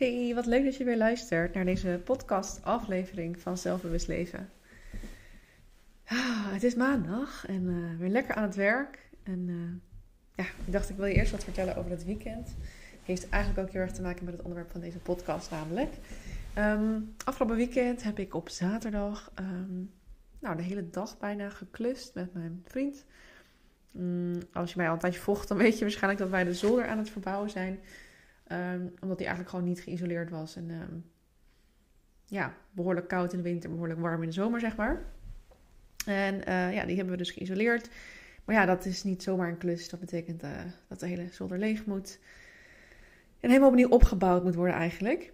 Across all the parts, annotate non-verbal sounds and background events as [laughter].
Hey, wat leuk dat je weer luistert naar deze podcast-aflevering van Zelfbewust Leven. Ah, het is maandag en uh, weer lekker aan het werk. En uh, ja, ik dacht ik wil je eerst wat vertellen over het weekend. Heeft eigenlijk ook heel erg te maken met het onderwerp van deze podcast namelijk. Um, afgelopen weekend heb ik op zaterdag um, nou, de hele dag bijna geklust met mijn vriend. Um, als je mij al een tijdje volgt, dan weet je waarschijnlijk dat wij de zolder aan het verbouwen zijn. Um, omdat die eigenlijk gewoon niet geïsoleerd was. En um, ja, behoorlijk koud in de winter, behoorlijk warm in de zomer, zeg maar. En uh, ja, die hebben we dus geïsoleerd. Maar ja, dat is niet zomaar een klus. Dat betekent uh, dat de hele zolder leeg moet. En helemaal opnieuw opgebouwd moet worden eigenlijk.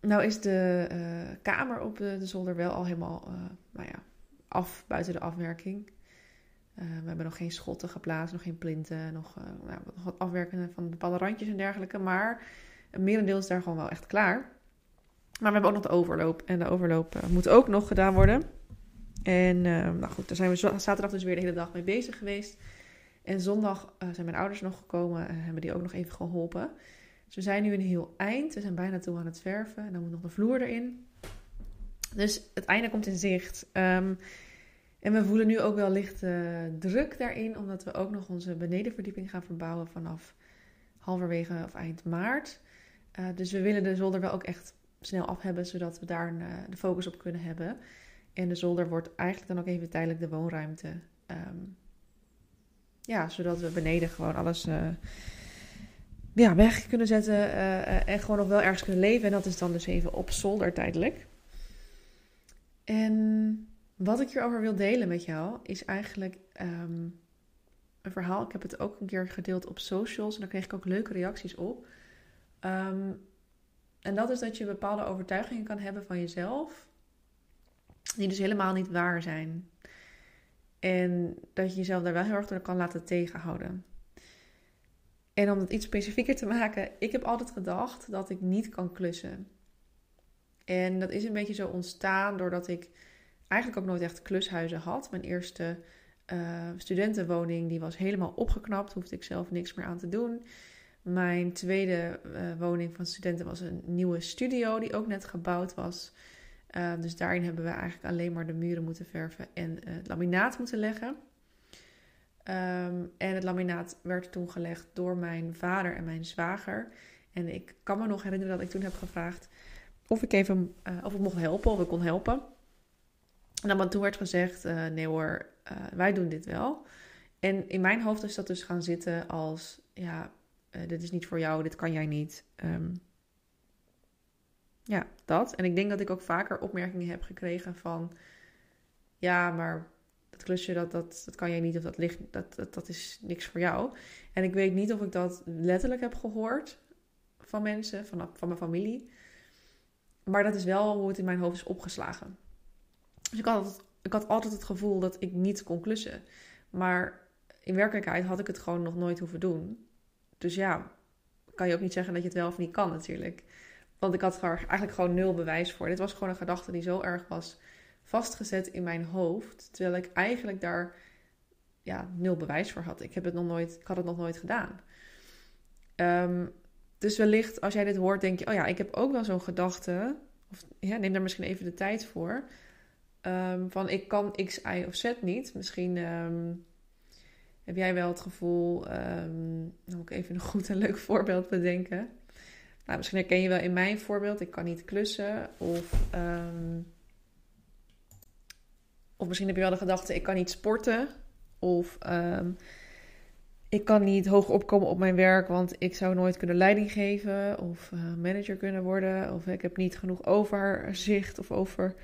Nou is de uh, kamer op de, de, zolder wel al helemaal nou ja, af buiten de afwerking. Uh, we hebben nog geen schotten geplaatst, nog geen plinten, nog, uh, nou, wat afwerken van bepaalde randjes en dergelijke. Maar een merendeel is daar gewoon wel echt klaar. Maar we hebben ook nog de overloop. En de overloop uh, moet ook nog gedaan worden. En nou goed, daar zijn we zaterdag dus weer de hele dag mee bezig geweest. En zondag zijn mijn ouders nog gekomen en hebben die ook nog even geholpen. Dus we zijn nu een heel eind. We zijn bijna toe aan het verven. En dan moet nog de vloer erin. Dus het einde komt in zicht. Um, en we voelen nu ook wel licht uh, druk daarin, omdat we ook nog onze benedenverdieping gaan verbouwen vanaf halverwege of eind maart. Uh, dus we willen de zolder wel ook echt snel af hebben, zodat we daar uh, de focus op kunnen hebben. En de zolder wordt eigenlijk dan ook even tijdelijk de woonruimte. Um, ja, zodat we beneden gewoon alles ja, weg kunnen zetten en gewoon nog wel ergens kunnen leven. En dat is dan dus even op zolder tijdelijk. En wat ik hierover wil delen met jou is eigenlijk um, een verhaal. Ik heb het ook een keer gedeeld op socials en daar kreeg ik ook leuke reacties op. Um, en dat is dat je bepaalde overtuigingen kan hebben van jezelf, die dus helemaal niet waar zijn. En dat je jezelf daar wel heel erg door kan laten tegenhouden. En om het iets specifieker te maken, ik heb altijd gedacht dat ik niet kan klussen. En dat is een beetje zo ontstaan doordat ik eigenlijk ook nooit echt klushuizen had. Mijn eerste uh, studentenwoning die was helemaal opgeknapt, hoefde ik zelf niks meer aan te doen. Mijn tweede uh, woning van studenten was een nieuwe studio die ook net gebouwd was. Uh, dus daarin hebben we eigenlijk alleen maar de muren moeten verven en het laminaat moeten leggen. Um, en het laminaat werd toen gelegd door mijn vader en mijn zwager. En ik kan me nog herinneren dat ik toen heb gevraagd of ik even of ik mocht helpen, of ik kon helpen. En dan toen werd gezegd, uh, nee hoor, uh, wij doen dit wel. En in mijn hoofd is dat dus gaan zitten als, ja, uh, dit is niet voor jou, dit kan jij niet. Um, ja, dat. En ik denk dat ik ook vaker opmerkingen heb gekregen van, ja, maar dat klusje, dat, dat, dat kan jij niet of dat, ligt, dat, dat, dat is niks voor jou. En ik weet niet of ik dat letterlijk heb gehoord van mensen, van, van mijn familie. Maar dat is wel hoe het in mijn hoofd is opgeslagen. Ik had, ik had altijd het gevoel dat ik niet kon klussen. Maar in werkelijkheid had ik het gewoon nog nooit hoeven doen. Dus ja, kan je ook niet zeggen dat je het wel of niet kan natuurlijk. Want ik had er eigenlijk gewoon nul bewijs voor. Dit was gewoon een gedachte die zo erg was vastgezet in mijn hoofd. Terwijl ik eigenlijk daar ja, nul bewijs voor had. Ik, heb het nog nooit, ik had het nog nooit gedaan. Um, dus wellicht als jij dit hoort, denk je: oh ja, ik heb ook wel zo'n gedachte. Of ja, neem daar misschien even de tijd voor. Um, van ik kan X, Y of Z niet. Misschien um, heb jij wel het gevoel. Um, dan moet ik even een goed en leuk voorbeeld bedenken. Nou, misschien herken je wel in mijn voorbeeld. Ik kan niet klussen. Of, of misschien heb je wel de gedachte: ik kan niet sporten. Of ik kan niet hoog opkomen op mijn werk, want ik zou nooit kunnen leiding geven. Of uh, manager kunnen worden. Of ik heb niet genoeg overzicht of over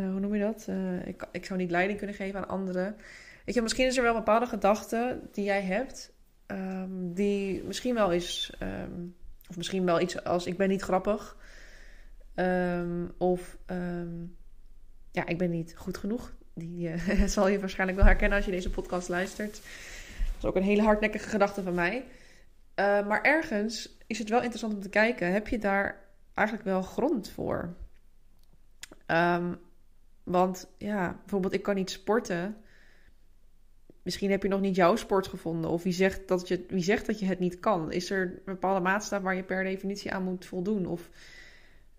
uh, hoe noem je dat? Uh, ik, ik zou niet leiding kunnen geven aan anderen. Weet je, misschien is er wel bepaalde gedachten die jij hebt, um, die misschien wel is, um, of misschien wel iets als ik ben niet grappig. Um, of ja, ik ben niet goed genoeg. Die uh, [laughs] zal je waarschijnlijk wel herkennen als je deze podcast luistert. Dat is ook een hele hardnekkige gedachte van mij. maar ergens is het wel interessant om te kijken: heb je daar eigenlijk wel grond voor? Um, want ja, bijvoorbeeld ik kan niet sporten. misschien heb je nog niet jouw sport gevonden. Of wie zegt dat je, wie zegt dat je het niet kan? Is er een bepaalde maatstaf waar je per definitie aan moet voldoen? Of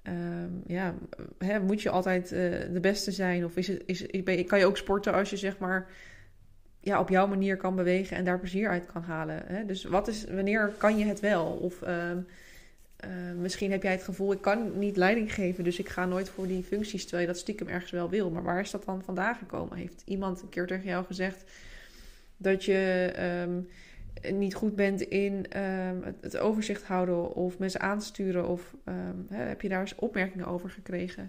ehm, ja, hè, moet je altijd uh, de beste zijn? Of is het, is, kan je ook sporten als je zeg maar ja, op jouw manier kan bewegen en daar plezier uit kan halen? Hè? Dus wat is, wanneer kan je het wel? Of uh, misschien heb jij het gevoel, ik kan niet leiding geven, dus ik ga nooit voor die functies, terwijl je dat stiekem ergens wel wil. Maar waar is dat dan vandaan gekomen? Heeft iemand een keer tegen jou gezegd dat je um, niet goed bent in um, het, overzicht houden of mensen aansturen? Of um, hè, heb je daar eens opmerkingen over gekregen?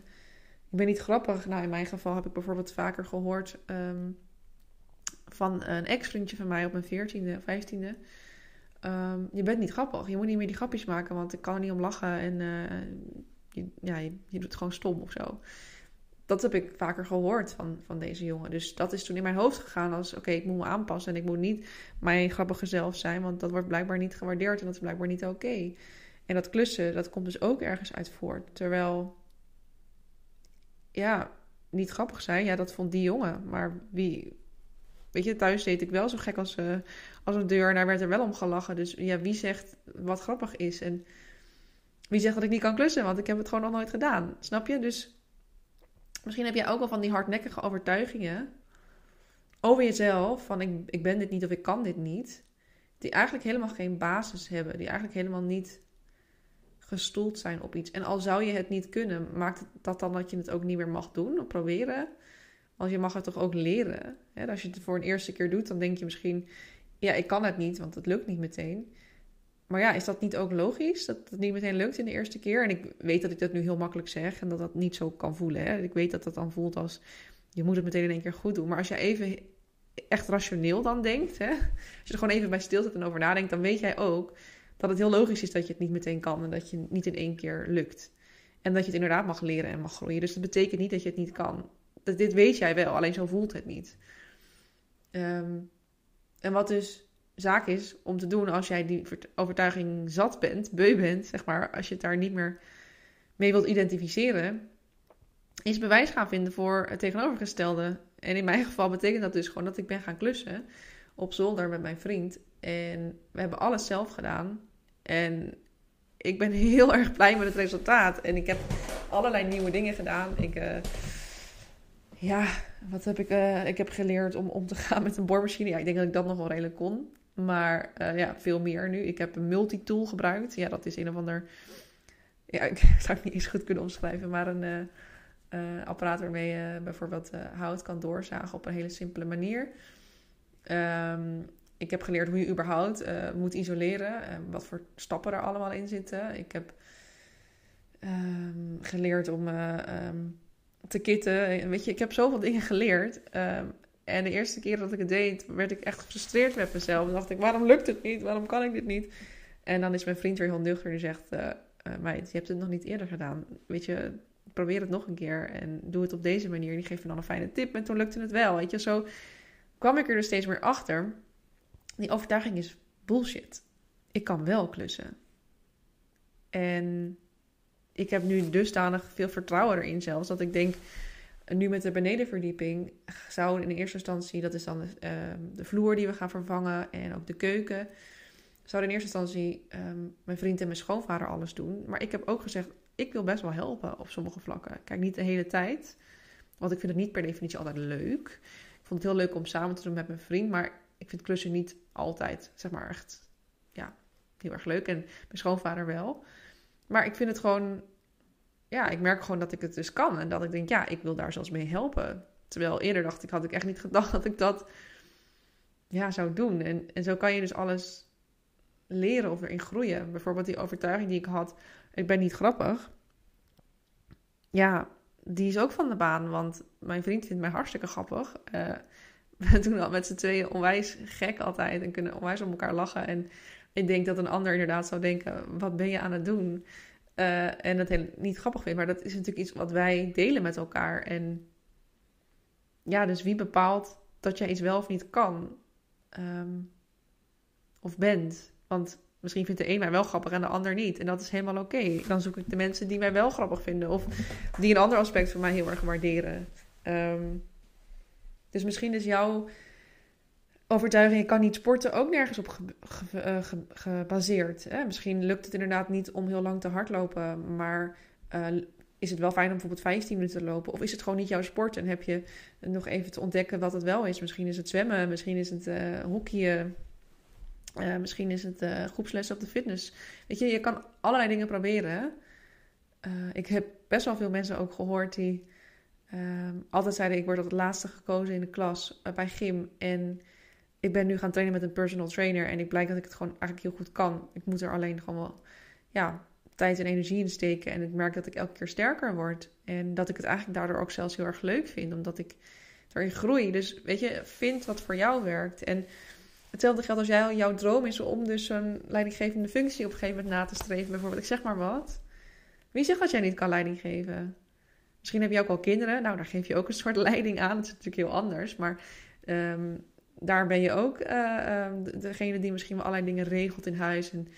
Ik ben niet grappig. Nou, in mijn geval heb ik bijvoorbeeld vaker gehoord van een ex-vriendje van mij op mijn 14e, 15e. Je bent niet grappig. Je moet niet meer die grapjes maken, want ik kan er niet om lachen. En uh, je, ja, je, doet gewoon stom of zo dat heb ik vaker gehoord van, van deze jongen. Dus dat is toen in mijn hoofd gegaan als... oké, ik moet me aanpassen en ik moet niet mijn grappige zelf zijn... want dat wordt blijkbaar niet gewaardeerd en dat is blijkbaar niet oké. En dat klussen, dat komt dus ook ergens uit voort. Terwijl, ja, niet grappig zijn, ja, dat vond die jongen. Maar wie... Weet je, thuis deed ik wel zo gek als, uh, als een deur en daar werd er wel om gelachen. Dus ja, wie zegt wat grappig is? En wie zegt dat ik niet kan klussen? Want ik heb het gewoon nog nooit gedaan. Snap je? Dus Misschien heb jij ook wel van die hardnekkige overtuigingen over jezelf: van ik, ik ben dit niet of ik kan dit niet. Die eigenlijk helemaal geen basis hebben. Die eigenlijk helemaal niet gestoeld zijn op iets. En al zou je het niet kunnen, maakt dat dan dat je het ook niet meer mag doen of proberen? Want je mag het toch ook leren. Hè? Als je het voor een eerste keer doet, dan denk je misschien: ja, ik kan het niet, want het lukt niet meteen. Maar ja, is dat niet ook logisch? Dat het niet meteen lukt in de eerste keer? En ik weet dat ik dat nu heel makkelijk zeg en dat dat niet zo kan voelen. Hè? Ik weet dat dat dan voelt als je moet het meteen in één keer goed doen. Maar als je even echt rationeel dan denkt, hè? als je er gewoon even bij stilzit en over nadenkt, dan weet jij ook dat het heel logisch is dat je het niet meteen kan en dat je niet in één keer lukt. En dat je het inderdaad mag leren en mag groeien. Dus dat betekent niet dat je het niet kan. Dat, dit weet jij wel, alleen zo voelt het niet. Ehm, en wat dus zaak is om te doen als jij die overtuiging zat bent, beu bent, zeg maar, als je het daar niet meer mee wilt identificeren, is bewijs gaan vinden voor het tegenovergestelde. En in mijn geval betekent dat dus gewoon dat ik ben gaan klussen op zolder met mijn vriend. En we hebben alles zelf gedaan. En ik ben [laughs] heel erg blij met het resultaat. En ik heb allerlei nieuwe dingen gedaan. Ik, uh, ja, wat heb ik? Uh, ik heb geleerd om om te [laughs] gaan met een boormachine. Ja, ik denk dat ik dat nog wel redelijk kon. Maar uh, ja, veel meer nu. Ik heb een multitool gebruikt. Ja, dat is een of ander. Ja, [laughs] ik zou het niet eens goed kunnen omschrijven, maar een uh, apparaat waarmee je bijvoorbeeld hout kan doorzagen op een hele simpele manier. Um, ik heb geleerd hoe je überhaupt moet isoleren, wat voor stappen er allemaal in zitten. Ik heb um, geleerd om um, te kitten. Weet je, ik heb zoveel dingen geleerd. En de eerste keer dat ik het deed, werd ik echt gefrustreerd met mezelf. Dan dacht ik, waarom lukt het niet? Waarom kan ik dit niet? En dan is mijn vriend weer heel nuchter. Die zegt, uh, je hebt het nog niet eerder gedaan. Weet je, probeer het nog een keer. En doe het op deze manier. Die geeft me dan een fijne tip. En toen lukte het wel. Weet je, zo kwam ik er dus steeds meer achter. Die overtuiging is bullshit. Ik kan wel klussen. En ik heb nu dusdanig veel vertrouwen erin zelfs. Dat ik denk nu met de benedenverdieping zou in eerste instantie, dat is dan de, ehm, de vloer die we gaan vervangen en ook de keuken, zouden in eerste instantie um, mijn vriend en mijn schoonvader alles doen. Maar ik heb ook gezegd, ik wil best wel helpen op sommige vlakken. Kijk, niet de hele tijd, want ik vind het niet per definitie altijd leuk. Ik vond het heel leuk om samen te doen met mijn vriend, maar ik vind klussen niet altijd, zeg maar, echt, ja, heel erg leuk. En mijn schoonvader wel. Maar ik vind het gewoon ja, ik merk gewoon dat ik het dus kan. En dat ik denk, ja, ik wil daar zelfs mee helpen. Terwijl eerder dacht ik, had ik echt niet [laughs] gedacht dat ik dat ja, zou doen. En, en zo kan je dus alles leren of erin groeien. Bijvoorbeeld die overtuiging die ik had, ik ben niet grappig. Ja, die is ook van de baan, want mijn vriend vindt mij hartstikke grappig. Uh, [laughs] we doen al met z'n tweeën onwijs gek altijd en kunnen onwijs om elkaar lachen. En ik denk dat een ander inderdaad zou denken, wat ben je aan het doen? Uh, en dat heel, niet grappig vind. Maar dat is natuurlijk iets wat wij delen met elkaar. En ja, dus wie bepaalt dat jij iets wel of niet kan? Um, of bent? Want misschien vindt de een mij wel grappig en de ander niet. En dat is helemaal oké. Dan zoek ik de mensen die mij wel grappig vinden. Of die een ander aspect van mij heel erg waarderen. Um, dus misschien is jouw overtuiging, je kan niet sporten, ook nergens op eh, gebaseerd. Hè? Misschien lukt het inderdaad niet om heel lang te hardlopen, maar uh, is het wel fijn om bijvoorbeeld 15 minuten te lopen? Of is het gewoon niet jouw sport en heb je nog even te ontdekken wat het wel is? Misschien is het zwemmen, misschien is het uh, hockeyen, misschien is het groepslessen op de fitness. Weet je, je kan allerlei dingen proberen. ik heb best wel veel mensen ook gehoord die ehm, altijd zeiden: Ik word tot het laatste gekozen in de klas bij gym. En ik ben nu gaan trainen met een personal trainer en ik blijk dat ik het gewoon eigenlijk heel goed kan. Ik moet er alleen gewoon wel ja, tijd en energie in steken. En ik merk dat ik elke keer sterker word. En dat ik het eigenlijk daardoor ook zelfs heel erg leuk vind, omdat ik erin groei. Dus weet je, vind wat voor jou werkt. En hetzelfde geldt als jij, jouw droom is om dus een leidinggevende functie op een gegeven moment na te streven. Bijvoorbeeld, ik zeg maar wat. Wie zegt dat jij niet kan leiding geven? Misschien heb je ook al kinderen. Nou, daar geef je ook een soort [laughs] leiding aan. Dat is natuurlijk heel anders. Maar um, daar ben je ook uh, degene die misschien wel allerlei dingen regelt in huis en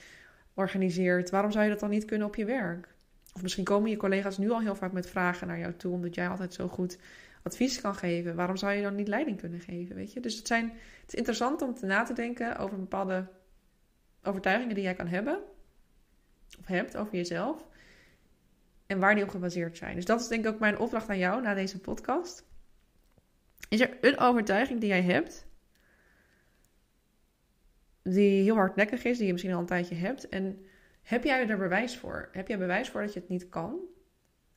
organiseert. Waarom zou je dat dan niet kunnen op je werk? Of misschien komen je collega's nu al heel vaak met vragen naar jou toe, omdat jij altijd zo goed advies kan geven. Waarom zou je dan niet leiding kunnen geven? Weet je? Dus het, zijn, het is interessant om te na te denken over bepaalde overtuigingen die jij kan hebben, of hebt over jezelf, en waar die op gebaseerd zijn. Dus dat is denk ik ook mijn opdracht aan jou na deze podcast. Is er een overtuiging die jij hebt die heel hardnekkig is, die je misschien al een tijdje hebt. En heb jij er bewijs voor? Heb jij bewijs voor dat je het niet kan?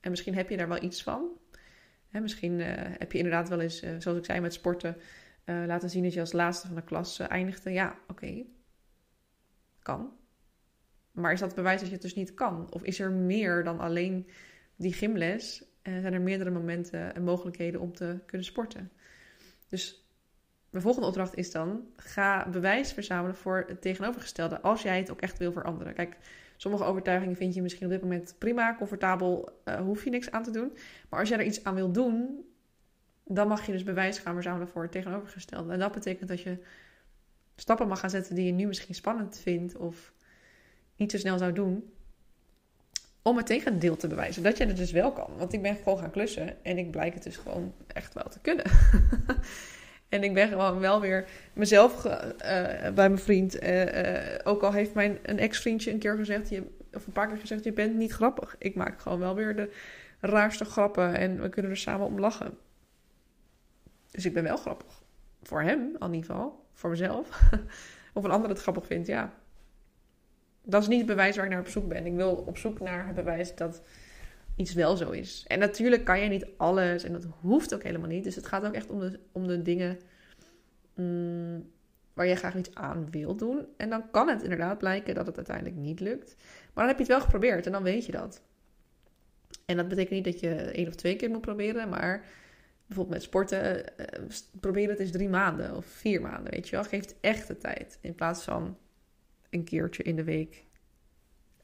En misschien heb je daar wel iets van. Hè, misschien uh, heb je inderdaad wel eens, uh, zoals ik zei met sporten, uh, laten zien dat je als laatste van de klas eindigde. Ja, oké. Kan. Maar is dat bewijs dat je het dus niet kan? Of is er meer dan alleen die gymles? zijn er meerdere momenten en mogelijkheden om te kunnen sporten? Dus mijn volgende opdracht is dan: ga bewijs verzamelen voor het tegenovergestelde. Als jij het ook echt wil veranderen. Kijk, sommige overtuigingen vind je misschien op dit moment prima, comfortabel, uh, hoef je niks aan te doen. Maar als jij er iets aan wil doen, dan mag je dus bewijs gaan verzamelen voor het tegenovergestelde. En dat betekent dat je stappen mag gaan zetten die je nu misschien spannend vindt of niet zo snel zou doen. Om het tegendeel te bewijzen. Dat je het dus wel kan. Want ik ben gewoon gaan klussen en ik blijk het dus gewoon echt wel te kunnen. [laughs] En ik ben gewoon wel weer mezelf uh, bij mijn vriend. Uh, ook al heeft mijn een ex-vriendje een keer gezegd, je, of een paar keer gezegd, je bent niet grappig. Ik maak gewoon wel weer de raarste grappen en we kunnen er samen om lachen. Dus ik ben wel grappig. Voor hem, in ieder geval. Voor mezelf. [laughs] of een ander het grappig vindt, ja. Dat is niet het bewijs waar ik naar op zoek ben. Ik wil op zoek naar het bewijs dat iets wel zo is. En natuurlijk kan je niet alles en dat hoeft ook helemaal niet. Dus het gaat ook echt om de, om de dingen mm, waar je graag iets aan wil doen. En dan kan het inderdaad blijken dat het uiteindelijk niet lukt. Maar dan heb je het wel geprobeerd en dan weet je dat. En dat betekent niet dat je één of twee keer moet proberen, maar bijvoorbeeld met sporten, uh, probeer het eens drie maanden of vier maanden, weet je wel. Geef het echt de tijd in plaats van een keertje in de week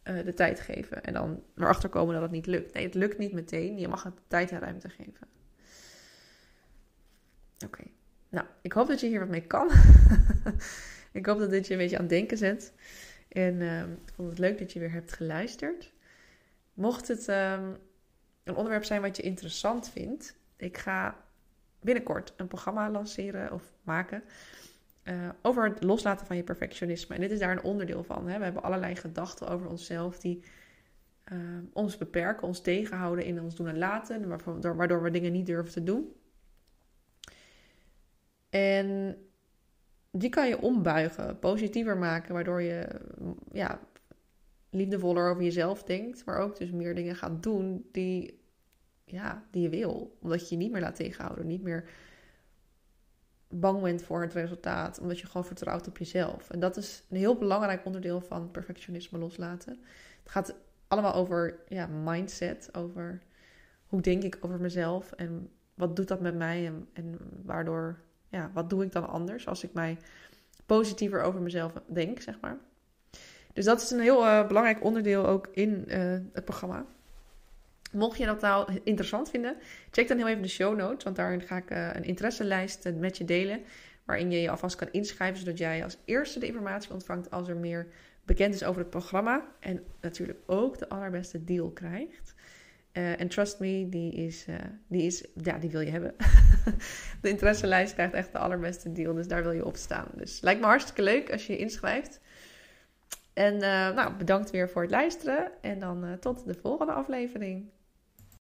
uh, de tijd geven. En dan erachter komen dat het niet lukt. Nee, het lukt niet meteen. Je mag het tijd en ruimte geven. Oké. Nou, ik hoop dat je hier wat mee kan. [laughs] ik hoop dat dit je een beetje aan het denken zet. En uh, ik vond het leuk dat je weer hebt geluisterd. Mocht het um, een onderwerp zijn wat je interessant vindt, ik ga binnenkort een programma lanceren of maken uh, over het loslaten van je perfectionisme. En dit is daar een onderdeel van. Hè? We hebben allerlei gedachten over onszelf die uh, ons beperken, ons tegenhouden in ons doen en laten, waardoor, waardoor we dingen niet durven te doen. En die kan je ombuigen, positiever maken, waardoor je ja, liefdevoller over jezelf denkt, maar ook dus meer dingen gaat doen die, ja, die je wil. Omdat je je niet meer laat tegenhouden, niet meer bang bent voor het resultaat, omdat je gewoon vertrouwt op jezelf. En dat is een heel belangrijk onderdeel van perfectionisme loslaten. Het gaat allemaal over ja, mindset, over hoe denk ik over mezelf en wat doet dat met mij en, en waardoor, ja, wat doe ik dan anders als ik mij positiever over mezelf denk, zeg maar. Dus dat is een heel uh, belangrijk onderdeel ook in uh, het programma. Mocht je dat nou interessant vinden, check dan heel even de show notes, want daarin ga ik uh, een interesselijst uh, met je delen, waarin je je alvast kan inschrijven, zodat jij als eerste de informatie ontvangt als er meer bekend is over het programma en natuurlijk ook de allerbeste deal krijgt. En trust me, die is, die is, ja, die wil je hebben. [laughs] de interesselijst krijgt echt de allerbeste deal, dus daar wil je op staan. Dus lijkt me hartstikke leuk als je je inschrijft. En nou, bedankt weer voor het luisteren en dan tot de volgende aflevering.